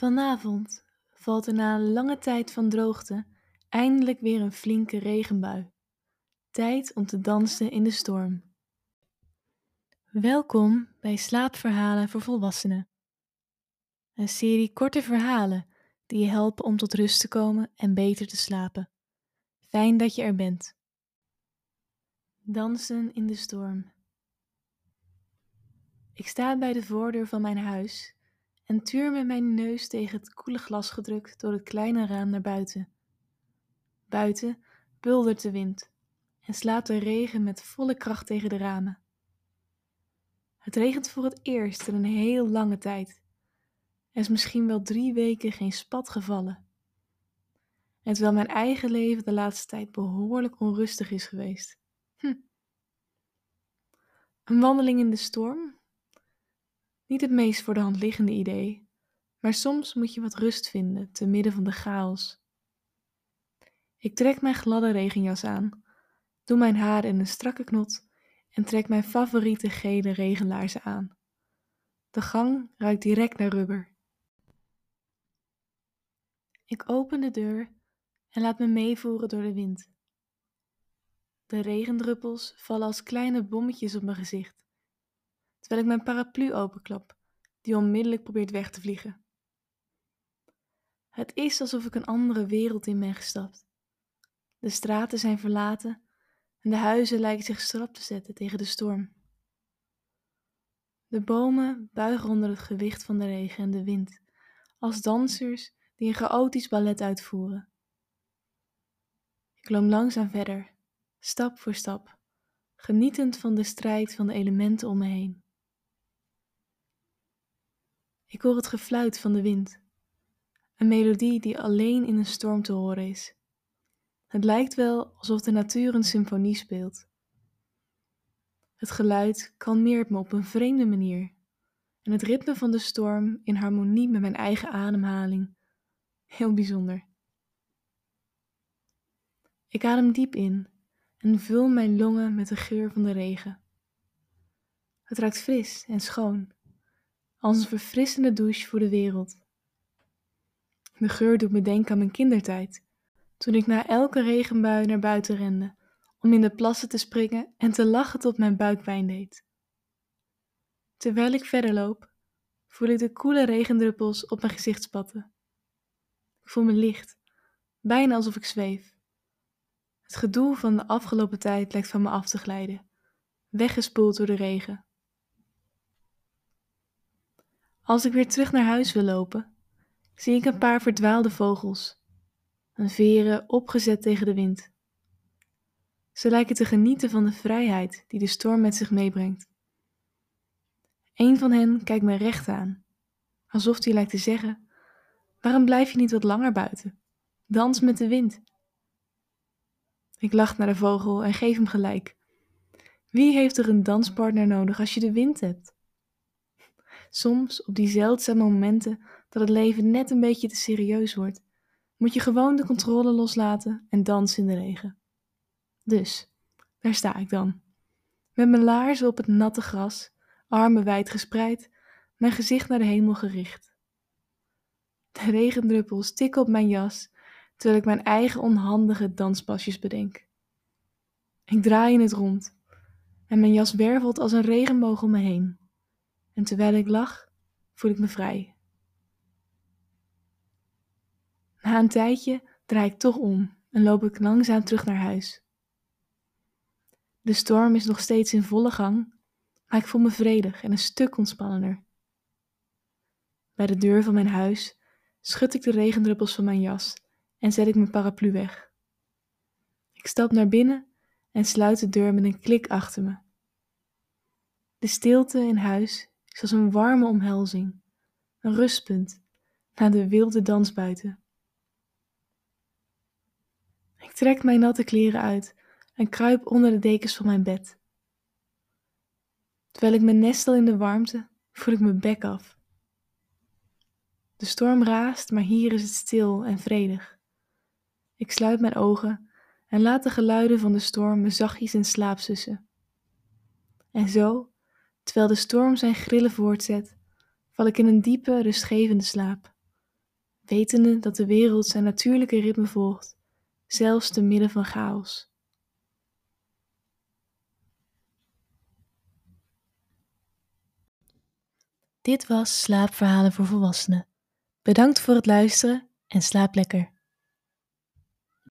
Vanavond valt er na een lange tijd van droogte eindelijk weer een flinke regenbui. Tijd om te dansen in de storm. Welkom bij Slaapverhalen voor Volwassenen. Een serie korte verhalen die je helpen om tot rust te komen en beter te slapen. Fijn dat je er bent. Dansen in de storm. Ik sta bij de voordeur van mijn huis en tuur met mijn neus tegen het koele glas gedrukt door het kleine raam naar buiten. Buiten buldert de wind en slaat de regen met volle kracht tegen de ramen. Het regent voor het eerst in een heel lange tijd. Er is misschien wel drie weken geen spat gevallen. En terwijl mijn eigen leven de laatste tijd behoorlijk onrustig is geweest. Hm. Een wandeling in de storm niet het meest voor de hand liggende idee, maar soms moet je wat rust vinden te midden van de chaos. Ik trek mijn gladde regenjas aan, doe mijn haar in een strakke knot en trek mijn favoriete gele regenlaarzen aan. De gang ruikt direct naar rubber. Ik open de deur en laat me meevoeren door de wind. De regendruppels vallen als kleine bommetjes op mijn gezicht terwijl ik mijn paraplu openklap, die onmiddellijk probeert weg te vliegen. Het is alsof ik een andere wereld in ben gestapt. De straten zijn verlaten en de huizen lijken zich schrap te zetten tegen de storm. De bomen buigen onder het gewicht van de regen en de wind, als dansers die een chaotisch ballet uitvoeren. Ik loop langzaam verder, stap voor stap, genietend van de strijd van de elementen om me heen. Ik hoor het gefluit van de wind. Een melodie die alleen in een storm te horen is. Het lijkt wel alsof de natuur een symfonie speelt. Het geluid kalmeert me op een vreemde manier. En het ritme van de storm in harmonie met mijn eigen ademhaling. Heel bijzonder. Ik adem diep in en vul mijn longen met de geur van de regen. Het ruikt fris en schoon als een verfrissende douche voor de wereld. De geur doet me denken aan mijn kindertijd, toen ik na elke regenbui naar buiten rende om in de plassen te springen en te lachen tot mijn buik pijn deed. Terwijl ik verder loop, voel ik de koele regendruppels op mijn gezicht spatten. Ik voel me licht, bijna alsof ik zweef. Het gedoe van de afgelopen tijd lijkt van me af te glijden, weggespoeld door de regen. Als ik weer terug naar huis wil lopen, zie ik een paar verdwaalde vogels, hun veren opgezet tegen de wind. Ze lijken te genieten van de vrijheid die de storm met zich meebrengt. Een van hen kijkt me recht aan, alsof hij lijkt te zeggen: Waarom blijf je niet wat langer buiten? Dans met de wind. Ik lach naar de vogel en geef hem gelijk. Wie heeft er een danspartner nodig als je de wind hebt? Soms, op die zeldzame momenten dat het leven net een beetje te serieus wordt, moet je gewoon de controle loslaten en dansen in de regen. Dus, daar sta ik dan. Met mijn laarzen op het natte gras, armen wijd gespreid, mijn gezicht naar de hemel gericht. De regendruppels tikken op mijn jas, terwijl ik mijn eigen onhandige danspasjes bedenk. Ik draai in het rond en mijn jas wervelt als een regenboog om me heen en terwijl ik lach, voel ik me vrij. Na een tijdje draai ik toch om en loop ik langzaam terug naar huis. De storm is nog steeds in volle gang, maar ik voel me vredig en een stuk ontspannender. Bij de deur van mijn huis schud ik de regendruppels van mijn jas en zet ik mijn paraplu weg. Ik stap naar binnen en sluit de deur met een klik achter me. De stilte in huis is als een warme omhelzing, een rustpunt na de wilde dans buiten. Ik trek mijn natte kleren uit en kruip onder de dekens van mijn bed. Terwijl ik me nestel in de warmte, voel ik mijn bek af. De storm raast, maar hier is het stil en vredig. Ik sluit mijn ogen en laat de geluiden van de storm me zachtjes in slaap sussen. En zo Terwijl de storm zijn grillen voortzet, val ik in een diepe, rustgevende slaap, wetende dat de wereld zijn natuurlijke ritme volgt, zelfs te midden van chaos. Dit was Slaapverhalen voor Volwassenen. Bedankt voor het luisteren en slaap lekker.